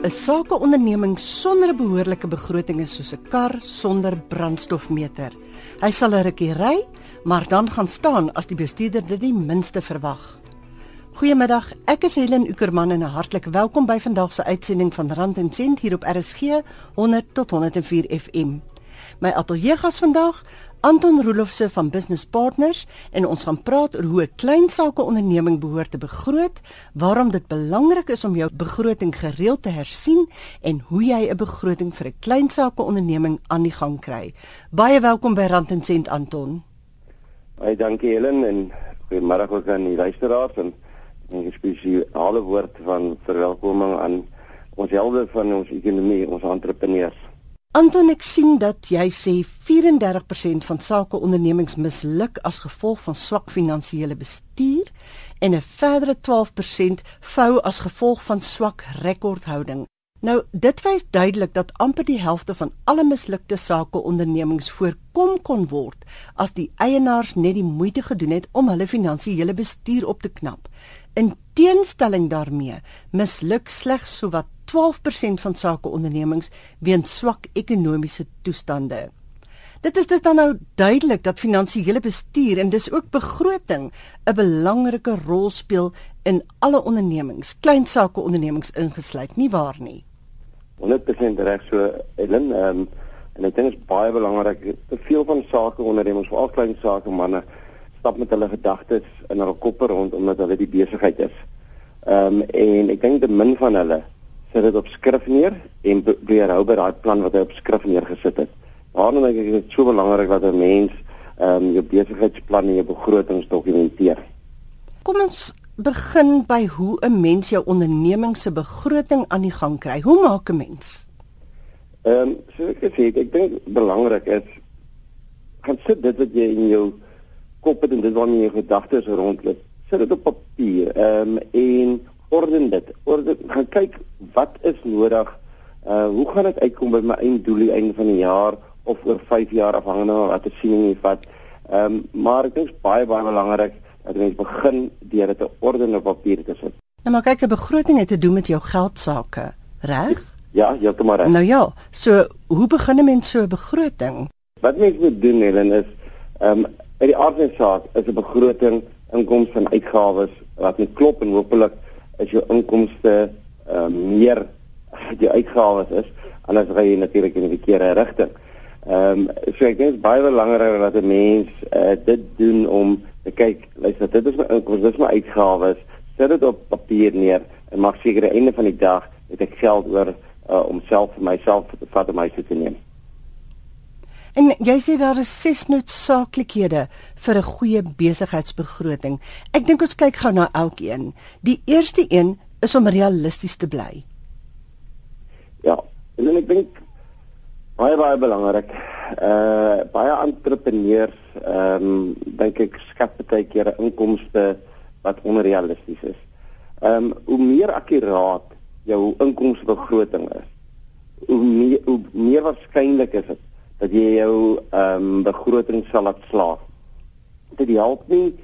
'n Sakeonderneming sonder 'n behoorlike begroting is soos 'n kar sonder brandstofmeter. Hy sal 'n rukkie ry, maar dan gaan staan as die bestuurder dit die minste verwag. Goeiemiddag, ek is Helen Ukerman en 'n hartlike welkom by vandag se uitsending van Rand en Sent hier op RSG 100 tot 104 FM. My ateljeegas vandag, Anton Roelofse van Business Partners en ons gaan praat oor hoe 'n klein sake onderneming behoort te begroot, waarom dit belangrik is om jou begroting gereeld te hersien en hoe jy 'n begroting vir 'n klein sake onderneming aan die gang kry. Baie welkom by Rand en Sent Anton. Baie dankie Helen en goeiemôre ook aan die luisteraars en 'n spesiale woord van verwelkoming aan ons helde van ons ekonomie, ons entrepreneurs. Anton ek sien dat jy sê 34% van sakeondernemings misluk as gevolg van swak finansiële bestuur en 'n verdere 12% vou as gevolg van swak rekordhouding. Nou, dit wys duidelik dat amper die helfte van alle mislukte sakeondernemings voorkom kon word as die eienaars net die moeite gedoen het om hulle finansiële bestuur op te knap. In teenstelling daarmee, misluk slegs sowat 12% van sakeondernemings weens swak ekonomiese toestande. Dit is dus dan nou duidelik dat finansiële bestuur en dis ook begroting 'n belangrike rol speel in alle ondernemings, klein sakeondernemings ingesluit, nie waar nie? 100% reg so Ellen, um, en ek dink dit is baie belangrik. Te veel van sakeondernemings, veral klein sakemanne, stap met hulle gedagtes in hulle koppe rond omdat hulle die besigheid is. Ehm um, en ek dink te min van hulle sit dit op skrif neer en probeer hou by daai plan wat hy op skrif neergesit het. Daarom dink ek dit is so belangrik dat 'n mens ehm um, jou besigheidsplan en jou begrotings dokumenteer. Kom ons begin by hoe 'n mens jou onderneming se begroting aan die gang kry. Hoe maak 'n mens? Ehm um, so ek sê ek dink belangrik is gaan sit dit wat jy in jou kop het en dit waarmee jy gedagtes rondloop. Sit dit op papier. Ehm um, en orden dit. Orden gaan kyk wat is nodig. Uh hoe gaan ek uitkom by my einddoel einde van die jaar of oor 5 jaar afhangende van wat ek sien en wat. Ehm um, maar ek dink baie baie belangrik dat jy begin deur dit 'n orde op papier te sit. Nou maar kyk 'n begroting het te doen met jou geld sake, reg? Ja, heeltemal reg. Nou ja, so hoe begin 'n mens so 'n begroting? Wat mens moet doen Helen is ehm um, uit die aard van die saak is 'n begroting inkomste en uitgawes wat moet klop en hopelik is jou inkomste uh, meer die uitgawes is anders ry jy natuurlik in die verkeerde rigting. Ehm um, so ek dink baie belangrik dat 'n mens uh, dit doen om te kyk, luister, dit is my inkomste, dit is my uitgawes, sit dit op papier neer en maak seker aan die einde van die dag het ek geld oor uh, om self vir myself te vat om my te neem. En jy sê daar is ses noodsaaklikhede vir 'n goeie besigheidsbegroting. Ek dink ons kyk gou na elkeen. Die eerste een is om realisties te bly. Ja, en ek dink baie baie belangrik. Uh baie entrepreneurs ehm um, dink ek skat baie keer inkomste wat onrealisties is. Ehm um, hoe meer akkuraat jou inkomstebegroting is, hoe meer hoe meer waarskynlik is dit dat jy jou ehm um, begroting sal laat slaag. Dit help nie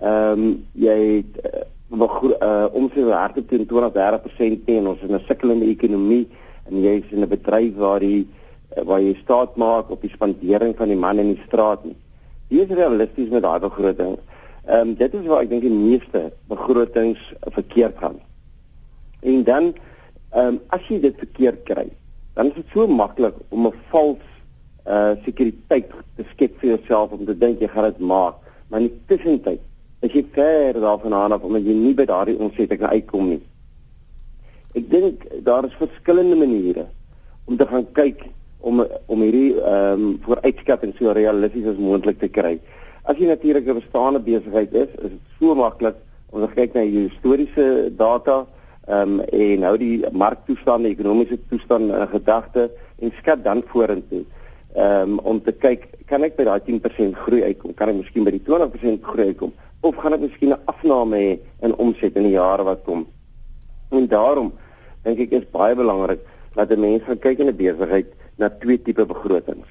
ehm um, jy uh, uh, om sy harte teen 20-30% nie en ons is in 'n sukkelende ekonomie en jy is in 'n bedryf waar die uh, waar jy staat maak op die spandering van die man in die straat nie. Wees realisties met daai begroting. Ehm um, dit is waar ek dink die meeste begrotings verkeerd gaan. En dan ehm um, as jy dit verkeerd kry, dan is dit so maklik om 'n vals uh sekuriteit te skep vir jouself om te dink jy gaan dit maak, maar in die tussentyd is jy ver daarvan af omdat jy nie by daardie omsetting uitkom nie. Ek dink daar is verskillende maniere om te gaan kyk om om hierdie ehm um, vooruitskatting so realisties as moontlik te kry. As jy natuurlik 'n bestaande besigheid is, is dit so maklik om te kyk na jou historiese data ehm um, en nou die marktoestand, die ekonomiese toestand in gedagte en skat dan vorentoe um, om te kyk kan ek by daai 10% groei uitkom kan ek miskien by die 20% groei uitkom of gaan ek miskien 'n afname hê in omset in die jare wat kom en daarom dink ek is baie belangrik dat 'n mens gaan kyk in 'n besigheid na twee tipe begrotings.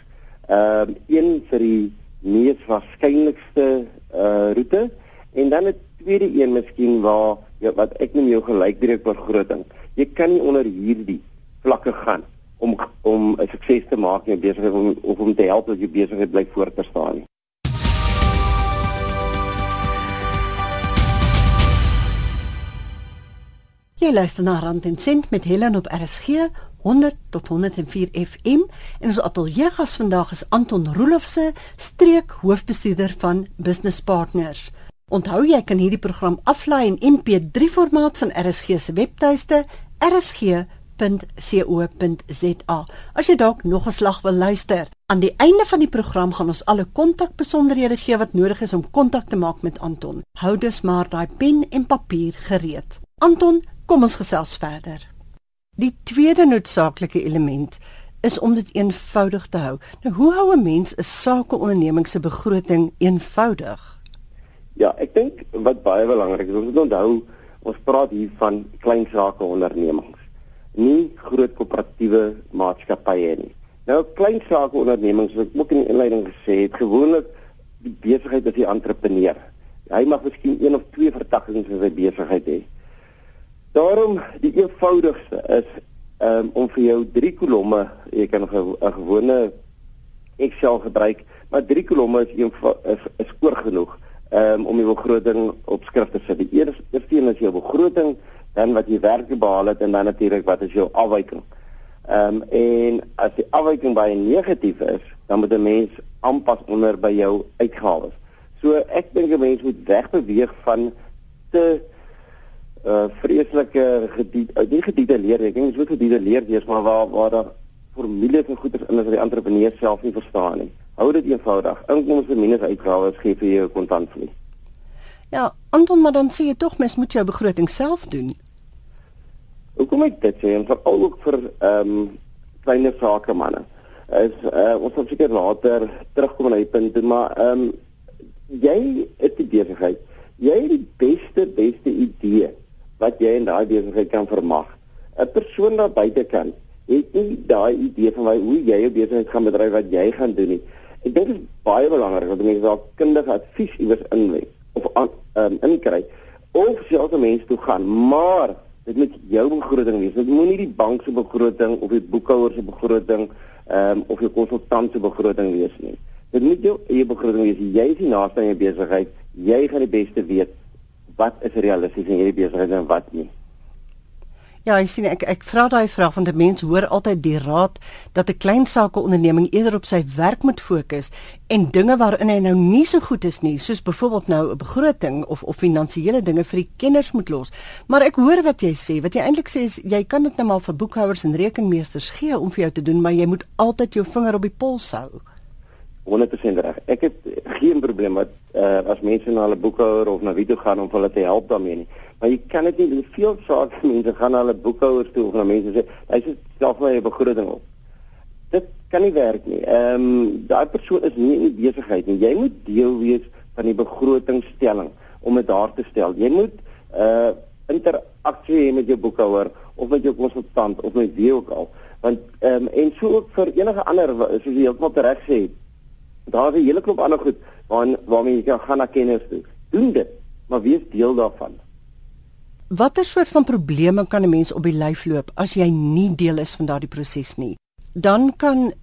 Ehm um, een vir die mees waarskynlikste uh roete en dan 'n tweede een miskien waar jy wat ek noem jou gelykbreek begroting. Jy kan nie onder hierdie vlakke gaan om om 'n sukses te maak in besigheid om of om te help dat jou besigheid bly voortbestaan nie. Jy luister na Rand en Sent met Helen op RSG 100 tot 104 FM en ons ateljee gas vandag is Anton Roelofse, streek hoofbestuurder van Business Partners. Onthou jy kan hierdie program aflaai in MP3 formaat van RSG se webtuiste rsg www.co.za. As jy dalk nog 'n slag wil luister, aan die einde van die program gaan ons alle kontakbesonderhede gee wat nodig is om kontak te maak met Anton. Hou dus maar daai pen en papier gereed. Anton, kom ons gesels verder. Die tweede noodsaaklike element is om dit eenvoudig te hou. Nou, hoe hou 'n mens 'n sakeonderneming se begroting eenvoudig? Ja, ek dink wat baie belangrik is, ons moet onthou ons praat hier van klein sake ondernemings nie groot koöperatiewe maatskappye nie. Nou klein sake ondernemings wat ook in die inleiding gesê het, gewoonlik die besigheid as die entrepreneur. Hy mag miskien een of twee vertakkings in sy besigheid hê. Daarom die eenvoudigste is um, om vir jou drie kolomme, jy kan 'n gewone Excel gebruik, maar drie kolomme is een is, is skoor genoeg um, om die begroting op skrif te sit. Die eerste een is jou begroting dan wat jy werklik behaal het en dan natuurlik wat is jou afwyking. Ehm um, en as die afwyking baie negatief is, dan moet 'n mens aanpas onder by jou uitgawes. So ek dink 'n mens moet wegbeweeg van te uh vreeslike gediet uit die gedetaileerd. Ek dink dit is goed gedetaileerd wees, maar waar waar daar formules en goeders in is wat die entrepreneur self nie verstaan nie. Hou dit eenvoudig. Inkomste minus uitgawes gee vir jou kontantvloei. Ja, Anton, maar dan sê jy tog mens moet jou begroting self doen. Hoekom ek dit sê en veral ook vir ehm um, kleine sake manne. Is uh, ons sal seker later terugkom na die punt, maar ehm um, jy het die besigheid. Jy het die beste beste idee wat jy in daai besigheid kan vermag. 'n Persoon daar buite kan het nie daai idee van hoe jy jou besigheid gaan bedryf wat jy gaan doen nie. Ek dink dit is baie belangrik dat mense daar kundige advies iewers inlê of aan um, inkry of selfs 'n mens toe gaan, maar dit moet jou begroting wees. Dit moenie die bank se begroting of die boekhouer se begroting ehm um, of jou konsultant se begroting wees nie. Dit moet jou eie begroting wees. Jy is die naaste aan jou besigheid. Jy gaan die beste weet wat is realisties in hierdie besigheid en wat nie. Ja, ek sien ek ek vra daai vraag van die mens hoor altyd die raad dat 'n klein sake onderneming eerder op sy werk moet fokus en dinge waarin hy nou nie so goed is nie, soos byvoorbeeld nou 'n begroting of of finansiële dinge vir die kinders moet los. Maar ek hoor wat jy sê. Wat jy eintlik sê is jy kan dit net nou maar vir boekhouers en rekenmeesters gee om vir jou te doen, maar jy moet altyd jou vinger op die pols hou. 100% reg. Ek het geen probleem met uh, as mense na hulle boekhouer of na wie toe gaan om hulle te help daarmee nie. Maar jy kan dit nie veel sake mense gaan na hulle boekhouers toe of na mense sê, "Hy sê self my begroting op." Dit kan nie werk nie. Ehm um, daai persoon is nie in besigheid nie. Jy moet deel wees van die begrotingstelling om dit daar te stel. Jy moet uh interaksie hê met jou boekhouer of met jou konsultant of met wie ook al. Want ehm um, en so ook vir enige ander soos jy heeltemal reg sê, daar is 'n hele klop ander goed waar waarmee jy kan gaan na kennis toe. Doen dit, maar wees deel daarvan. Watter soort van probleme kan 'n mens op die lyf loop as jy nie deel is van daardie proses nie? Dan kan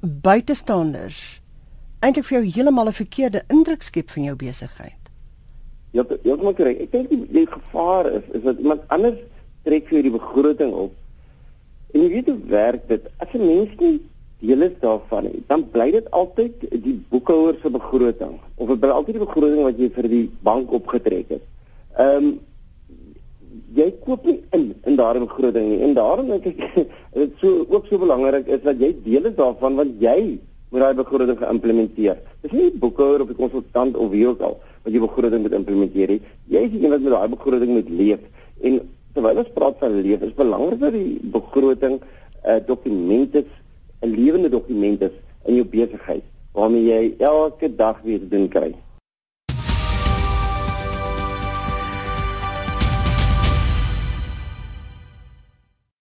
buitestanders eintlik vir jou heeltemal 'n verkeerde indruk skep van jou besigheid. Ja, jy moet reg. Ek dink die, die gevaar is is dat iemand anders trek vir die begroting op. En jy weet hoe werk dit? As 'n mens nie deel is daarvan nie, dan bly dit altyd die boekhouer se begroting of dit bly altyd die begroting wat jy vir die bank opgetrek het. Ehm um, jy koop nie in in daardie begroting nie. En daarom dink ek dit so ook so belangrik is dat jy deel is daarvan want jy moet daai begroting geïmplementeer. Dis nie boekhouer of die konsultant of wie ook al wat jy begroting moet implementeer nie. Jy is die een wat met daai begroting moet leef. En terwyl ons praat van leef, is belangrik dat die begroting 'n uh, dokument is, 'n lewende dokument is in jou besigheid waarmee jy elke dag weer doen kry.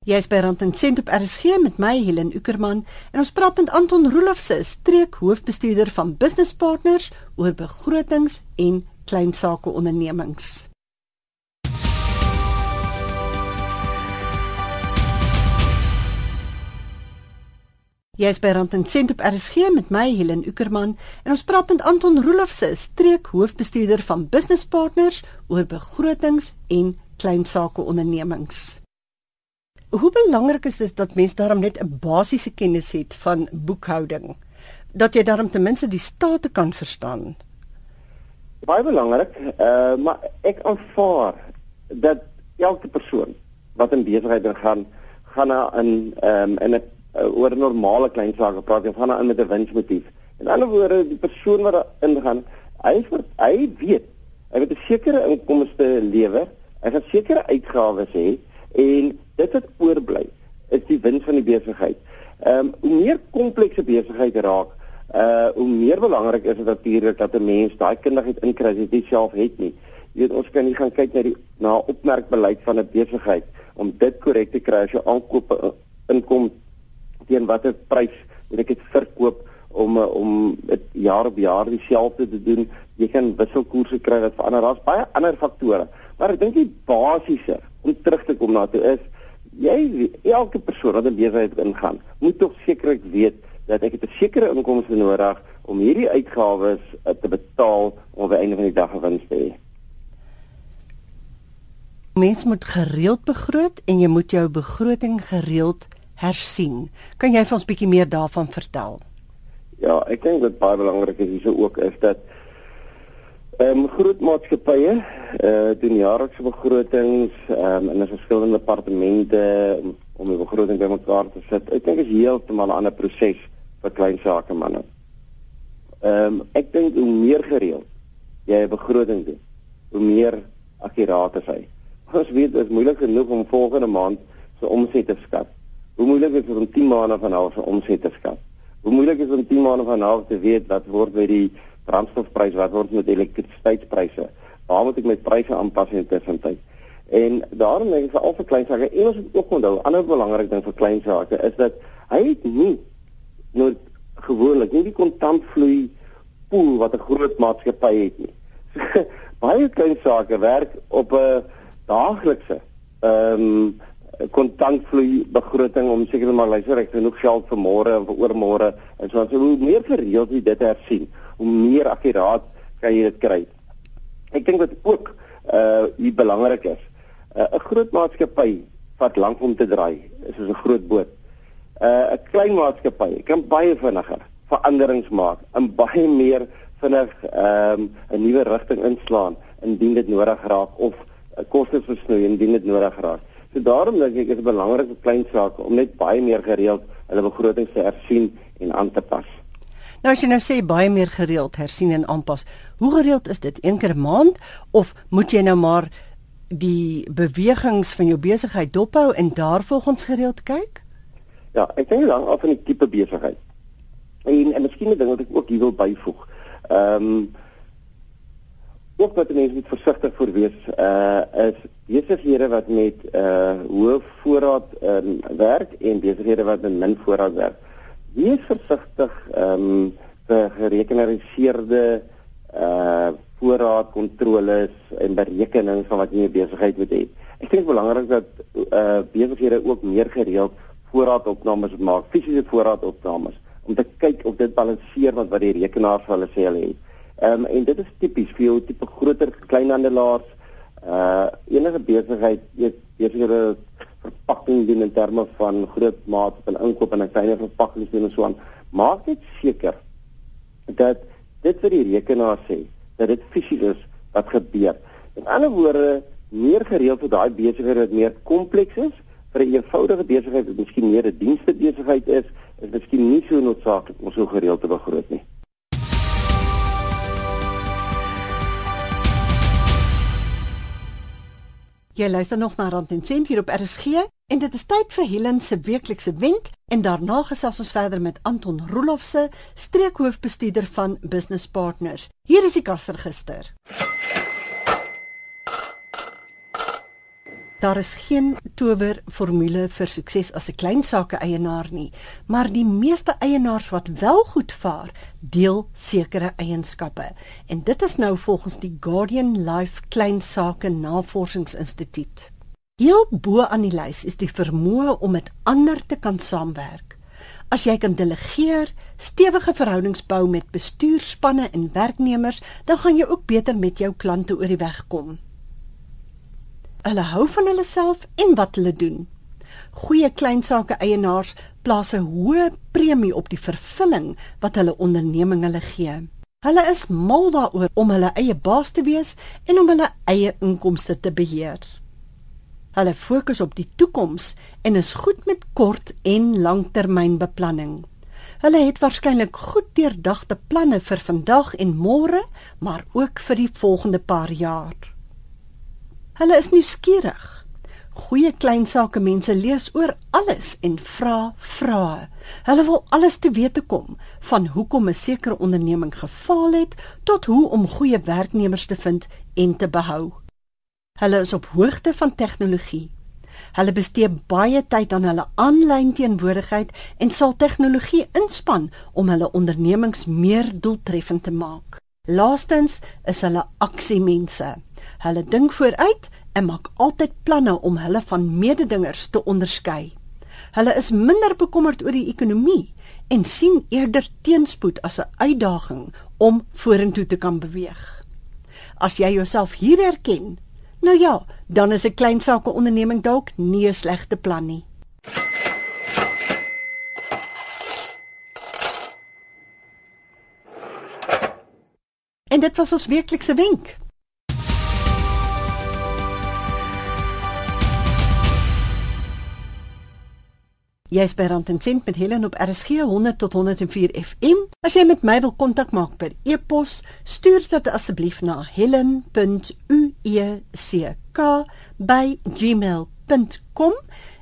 Jy is by Rand en Sent op RSG met my Helen Ukerman en ons praat met Anton Roelofse, streek hoofbestuurder van Business Partners oor begrotings en klein sake ondernemings. Jy is by Rand en Sent op RSG met my Helen Ukerman en ons praat met Anton Roelofse, streek hoofbestuurder van Business Partners oor begrotings en kleinsake ondernemings. Hoe belangrik is dit dat mens daarom net 'n basiese kennis het van boekhouding? Dat jy daarom ten minste die state kan verstaan? Baie belangrik, uh, maar ek aanvaar dat elke persoon wat in besigheid gaan, gaan na in ehm um, in 'n uh, oor normale klein sake praat jy van 'n met 'n winsmotief. In ander woorde, die persoon wat daarin gaan, hy hy weet, hy het 'n sekere inkomste lewer, hy het sekere uitgawes hê en dit wat oorbly is die wins van die besigheid. Ehm um, hoe meer komplekse besigheid raak, uh hoe meer belangrik is dit natuurlik dat 'n mens daai kundigheid inkry as jy self het nie. Jy weet ons kan nie gaan kyk na die na opmerkbeleid van 'n besigheid om dit korrek te kry as jy aankope inkom teen watter prys moet ek dit verkoop om eh, om dit jaar op jaar dieselfde te doen. Jy kan wisselkoerse kry wat verander. Daar's baie ander faktore. Maar ek dink die basiese om terug te kom na toe is jy elke persoon wat in besigheid ingaan, moet tog sekerlik weet dat ek 'n sekere inkomste nodig om hierdie uitgawes eh, te betaal om op die einde van die dag 'n wins te hê. Mens moet gereeld begroot en jy moet jou begroting gereeld hersien. Kan jy vir ons bietjie meer daarvan vertel? Ja, ek dink wat baie belangrik is hierso ook is dat ehm um, groot maatskappye uh, doen jaarlikse begrotings ehm um, in verskillende departemente om, om die begroting bymekaar te sit. Ek dink is heeltemal 'n ander proses vir klein sake manne. Ehm um, ek dink hoe meer gereeld jy 'n begroting doen, hoe meer akkuraat is hy. Ons weet dit is moeilik genoeg om volgende maand se omset te skat. Hoe moeilik is dit om 10 maande van half se omset te skat? Hoe moeilik is dit om 10 maande van half te weet wat word by die brandstofprys, wat word met elektrisiteitspryse? Waar moet ek my pryse aanpas in tussentyd? En daarom ek vir al vir klein sake, en ons moet ook onthou, ander belangrike ding vir klein sake is dat hy het nie nou gewoonlik nie die kontantvloei pool wat 'n groot maatskappy het nie. Baie klein sake werk op 'n daaglikse ehm um, kontantvloei begroting om seker te maak luister ek genoeg geld vir môre en vir oormôre en so so hoe meer gereeld jy dit hersien hoe meer akkuraat kan jy dit kry. Ek dink wat ook uh hier belangrik is uh, 'n uh, groot maatskappy vat lank om te draai is soos 'n groot boot. Uh 'n klein maatskappy kan baie vinniger veranderings maak en baie meer vinnig um, 'n nuwe rigting inslaan indien dit nodig raak of uh, kostes versnoei indien dit nodig raak. So daarom dink ek dit is belangrik vir klein sake om net baie meer gereeld hulle begrotings te hersien en aan te pas. Nou as jy nou sê baie meer gereeld hersien en aanpas, hoe gereeld is dit? Een keer 'n maand of moet jy nou maar die bewegings van jou besigheid dophou en daarvolgens gereeld kyk? Ja, ek dink dan af van die tipe besigheid. En en miskien 'n ding wat ek ook hier wil byvoeg. Ehm um, ook wat mense moet versigtig voor wees uh is besighede wat met uh hoë voorraad um, werk en besighede wat met min voorraad werk. Wees versigtig um vir gerekenariseerde uh voorraadkontroles en berekenings van wat jy besigheid moet hê. Ek dink belangrik dat uh besighede ook meer gereeld voorraadopnames maak, fisiese voorraadopnames om te kyk of dit balanseer met wat die rekenaar vir hulle sê hulle het. Ehm um, en dit is tipies vir jou tipe groter kleinhandelaars. Uh enige besigheid, jy besighede verpakking doen in terme van groot maat van inkoop en kleiner verpakkings doen en so aan. Maak net seker dat dit vir die rekenaar sê dat dit fisies is wat gebeur. In ander woorde, meer gereeld vir daai besighede wat meer kompleks is vir 'n eenvoudige besigheid wat miskien meer 'n dienste besigheid is, is miskien nie so noodsaaklik om so gereeld te begroot nie. Jy luister nog na Rand en Sent hier op RSG en dit is tyd vir Helen se weeklikse wenk en daarna gesels ons verder met Anton Rolofse, streekhoofbestuurder van Business Partners. Hier is die kasregister. Daar is geen tower formule vir sukses as 'n klein sake eienaar nie, maar die meeste eienaars wat wel goed vaar, deel sekere eienskappe. En dit is nou volgens die Guardian Life Klein Sake Navorsingsinstituut. Heel bo aan die lys is die vermoë om met ander te kan saamwerk. As jy kan delegeer, stewige verhoudings bou met bestuurspanne en werknemers, dan gaan jy ook beter met jou klante oor die weg kom. Hulle hou van hulle self en wat hulle doen. Goeie kleinsaake eienaars plaas 'n hoë premie op die vervulling wat hulle onderneming hulle gee. Hulle is mal daaroor om hulle eie baas te wees en om hulle eie inkomste te beheer. Hulle fokus op die toekoms en is goed met kort en langtermynbeplanning. Hulle het waarskynlik goed deurdagte planne vir vandag en môre, maar ook vir die volgende paar jaar. Hulle is nuuskierig. Goeie kleinsaake mense lees oor alles en vra vrae. Hulle wil alles te wete kom, van hoekom 'n sekere onderneming gefaal het tot hoe om goeie werknemers te vind en te behou. Hulle is op hoogte van tegnologie. Hulle bestee baie tyd aan hulle aanlyn teenwoordigheid en sal tegnologie inspann om hulle ondernemings meer doeltreffend te maak. Laastens is hulle aksiemense. Hulle dink vooruit en maak altyd planne om hulle van mededingers te onderskei. Hulle is minder bekommerd oor die ekonomie en sien eerder teenspoed as 'n uitdaging om vorentoe te kan beweeg. As jy jouself hier herken, Nou ja, dan is 'n klein sake onderneming dalk nie 'n slegte plan nie. En dit was ons werklikse wenk. Jy is by Rand en Sent met Helen op RSG 100 tot 104 FM. As jy met my wil kontak maak per e-pos, stuur dit asseblief na helen.ueck@gmail.com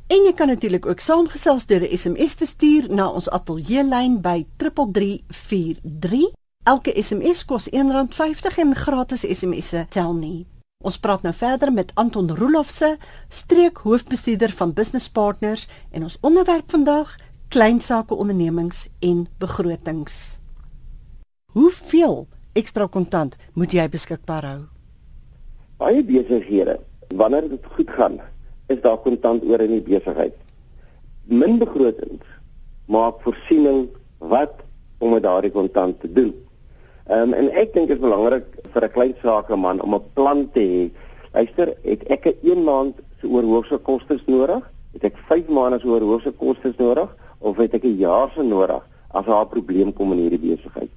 en jy kan natuurlik ook saamgesels deur 'n SMS te stuur na ons ateljeelyn by 3343. Elke SMS kos R1.50 en gratis SMS'e tel nie. Ons praat nou verder met Anton Roelofse, streekhoofbestuurder van Business Partners en ons onderwerp vandag klein sake ondernemings en begrotings. Hoeveel ekstra kontant moet jy beskikbaar hou? Baie besighede, wanneer dit goed gaan, is daar kontant oor in die besigheid. Min begrotings maak voorsiening wat om met daardie kontant te doen. Ehm um, en ek dink dit is belangrik vir 'n klein sakeman om 'n plan te hê. Luister, het ek 'n 1 maand se oorhoofse kostes nodig? Het ek 5 maande se oorhoofse kostes nodig of het ek 'n jaar se nodig as daar 'n probleem kom in hierdie besigheid?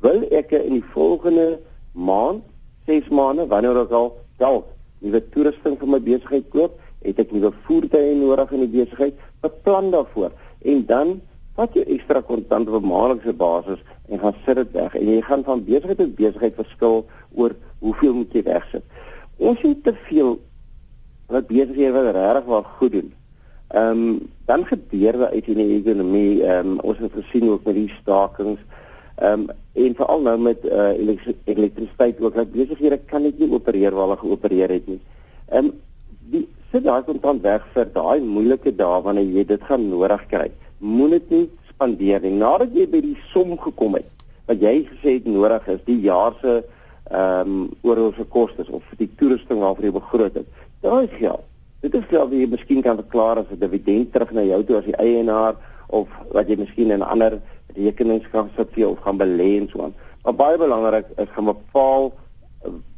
Wil ek in die volgende maand, 6 maande, wanneer ek al dalk nuwe toerusting vir my besigheid koop, het ek nuwe voertuie nodig in die besigheid, beplan daarvoor en dan vat jy ekstra kontant op 'n maandelikse basis en gaan sit dit weg en jy gaan van besigheid tot besigheid verskil oor hoeveel moet jy wegsit. Ons het te veel wat besighede wat regtig wat goed doen. Ehm um, dan gebeur we uit in die ekonomie ehm um, ons het gesien ook met die stakings ehm um, en veral nou met uh, elektrisiteit ook dat besighede kan net nie opereer waar hulle geopereer het nie. Ehm um, die sit daai kontant weg vir daai moeilike dae wanneer jy dit gaan nodig kry moet dit nie spandeer nie. Nadat jy by die som gekom het wat jy gesê het nodig is, die jaar se ehm um, oorhoofse kostes of die toerusting waarvoor jy begroot het. Daai geld. Dit is geld wat jy miskien kan verklaar as 'n dividend terug na jou toe as die eienaar of wat jy miskien in 'n ander rekenings kan sit vir of gaan belê en so aan. Maar baie belangrik is om bepaal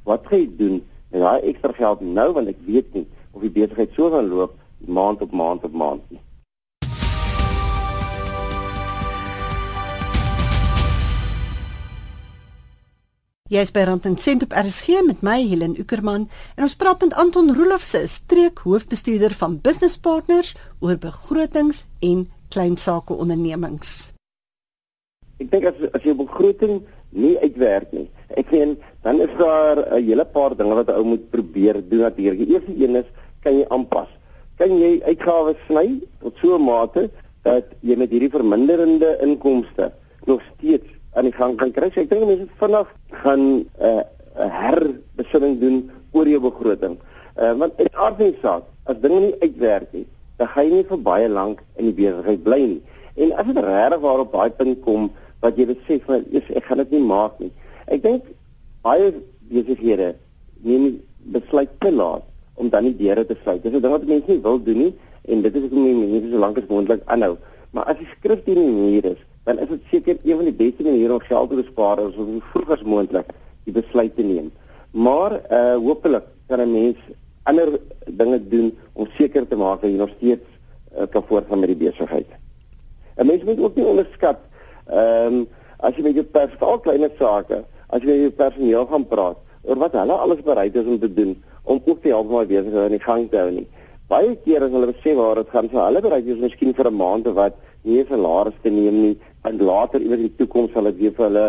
wat jy doen met daai ekstra geld nou want ek weet nie of die besigheid so gaan loop maand op maand op maand nie. Jy is by Rand en Sent op RSG met my Helen Ukerman en ons praat met Anton Roelofse, streek hoofbestuurder van Business Partners oor begrotings en klein sake ondernemings. Ek dink as as jy begroting nie uitwerk nie, ek sien dan is daar 'n hele paar dinge wat 'n ou moet probeer doen natuurlik. Die eerste een is kan jy aanpas. Kan jy uitgawes sny tot so 'n mate dat jy met hierdie verminderende inkomste nog steeds aan die gang kan kry. So ek dink mense vinnig gaan 'n uh, herbesinning doen oor jou begroting. Uh, want dit aard nie saak as dinge nie uitwerk nie, dan gaan jy nie vir baie lank in die besigheid bly nie. En as dit regtig waar op daai punt kom wat jy besef van ek gaan dit nie maak nie. Ek dink baie besighede neem besluit te laat om dan nie deure te sluit. Dis 'n ding wat mense nie wil doen nie en dit is hoekom mense so lank as moontlik aanhou. Maar as die skrif teen die muur is, dan is dit seker een van die beste maniere om geld te bespaar as om so vroeg as moontlik die besluit te neem. Maar uh hopelik kan 'n mens ander dinge doen om seker te maak dat jy nog steeds uh, kan voortgaan met die besigheid. 'n Mens moet ook nie onderskat ehm um, as jy met jou personeel kleiner sake, as jy met jou personeel gaan praat oor wat hulle alles bereid is om te doen om ook te help om my besigheid aan die gang te hou nie. Baie kere as hulle sê waar dit gaan, so hulle bereid is miskien vir 'n maand of wat nie 'n salaris te neem nie en later iewers in die toekoms sal dit weer vir hulle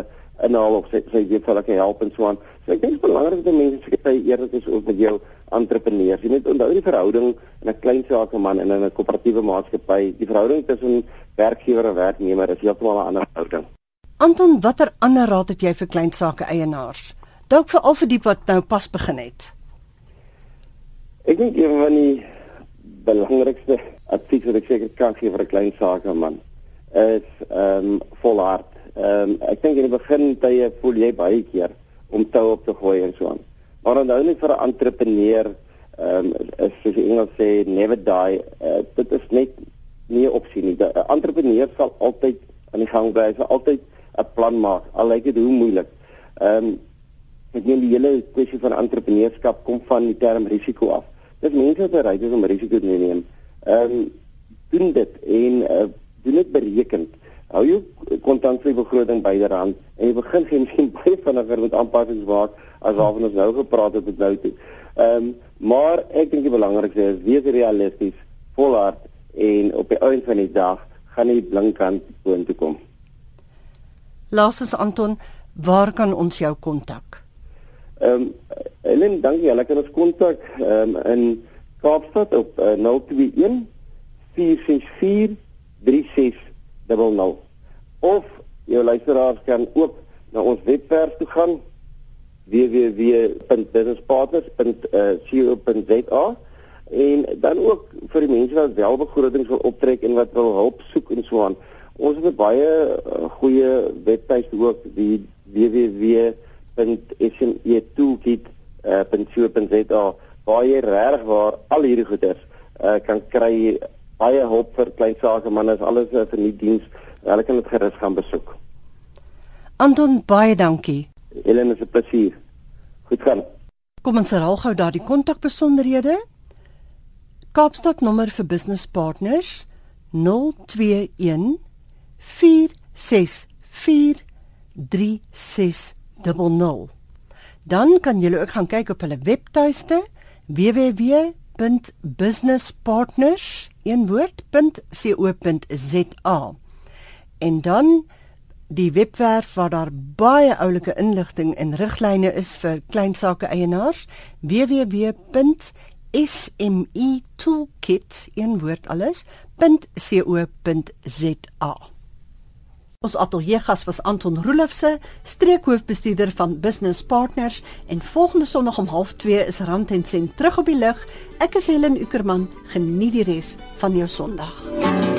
inhaal of sê sê jy vir hulle kan help en so aan. So ek dink dit is belangrik dat mense seker eerlik is ook met jou entrepreneurs. Jy moet onthou die verhouding in 'n klein sakeman en in 'n koöperatiewe maatskappy, die verhouding tussen werkgewer en werknemer is heeltemal 'n ander verhouding. Anton, watter ander raad het jy vir klein sake eienaars? Dalk vir al vir die wat nou pas begin het. Ek dink een van die belangrikste advies wat ek seker kan gee vir 'n klein sakeman is ehm um, volhard. Ehm um, ek dink in die begin tye voel jy baie keer om tou op te gooi en so aan. Maar onthou net vir 'n entrepreneur, ehm um, as jy in Engels sê never die, uh, dit is net nie 'n opsie nie. 'n Entrepreneur sal altyd aan die gang bly, sal altyd 'n plan maak, al lyk dit hoe moeilik. Ehm um, ek dink die hele kwessie van entrepreneurskap kom van die term risiko af. Dis mense wat bereid is om risiko te neem. Ehm um, doen dit en uh, doen dit berekend hou jou kontantvrye begroting byderhand en jy begin geen sien baie vinniger met aanpassings maak as waarvan ons nou gepraat het tot nou toe. Ehm um, maar ek dink die belangrikste is wees realisties, volhard en op die einde van die dag gaan jy blinkkant boontoe kom. Laasens Anton, waar kan ons jou kontak? Ehm um, Helen, dankie. Hulle kan ons kontak ehm um, in Kaapstad op uh, 021 464 36 00 of jou luisteraars kan ook na ons webwerf toe gaan www.businesspartners.co.za en dan ook vir die mense wat wel begrotings wil optrek en wat wil hulp soek en so aan. Ons het 'n baie uh, goeie webtuiste ook die www.sme2kit.co.za waar jy reg waar al hierdie goeders uh, kan kry baie hulp vir klein sake manne is alles vir nie diens hulle kan dit gerus gaan besoek. Anton baie dankie. Helen is 'n plesier. Goed gaan. Kom ons herhaal gou daardie kontakbesonderhede. Kaapstad nommer vir business partners 021 464 3600. Dan kan jy ook gaan kyk op hulle webtuiste www.businesspartners.co.za en dan die webwerf waar daar baie oulike inligting en riglyne is vir klein sake eienaars www.smetoolkit een woord alles.co.za Ons ateljeegas was Anton Roelofse, streekhoofbestuurder van Business Partners en volgende Sondag om 0.30 is Rand en Sent terug op die lug. Ek is Helen Ukerman. Geniet die res van jou Sondag. Ja.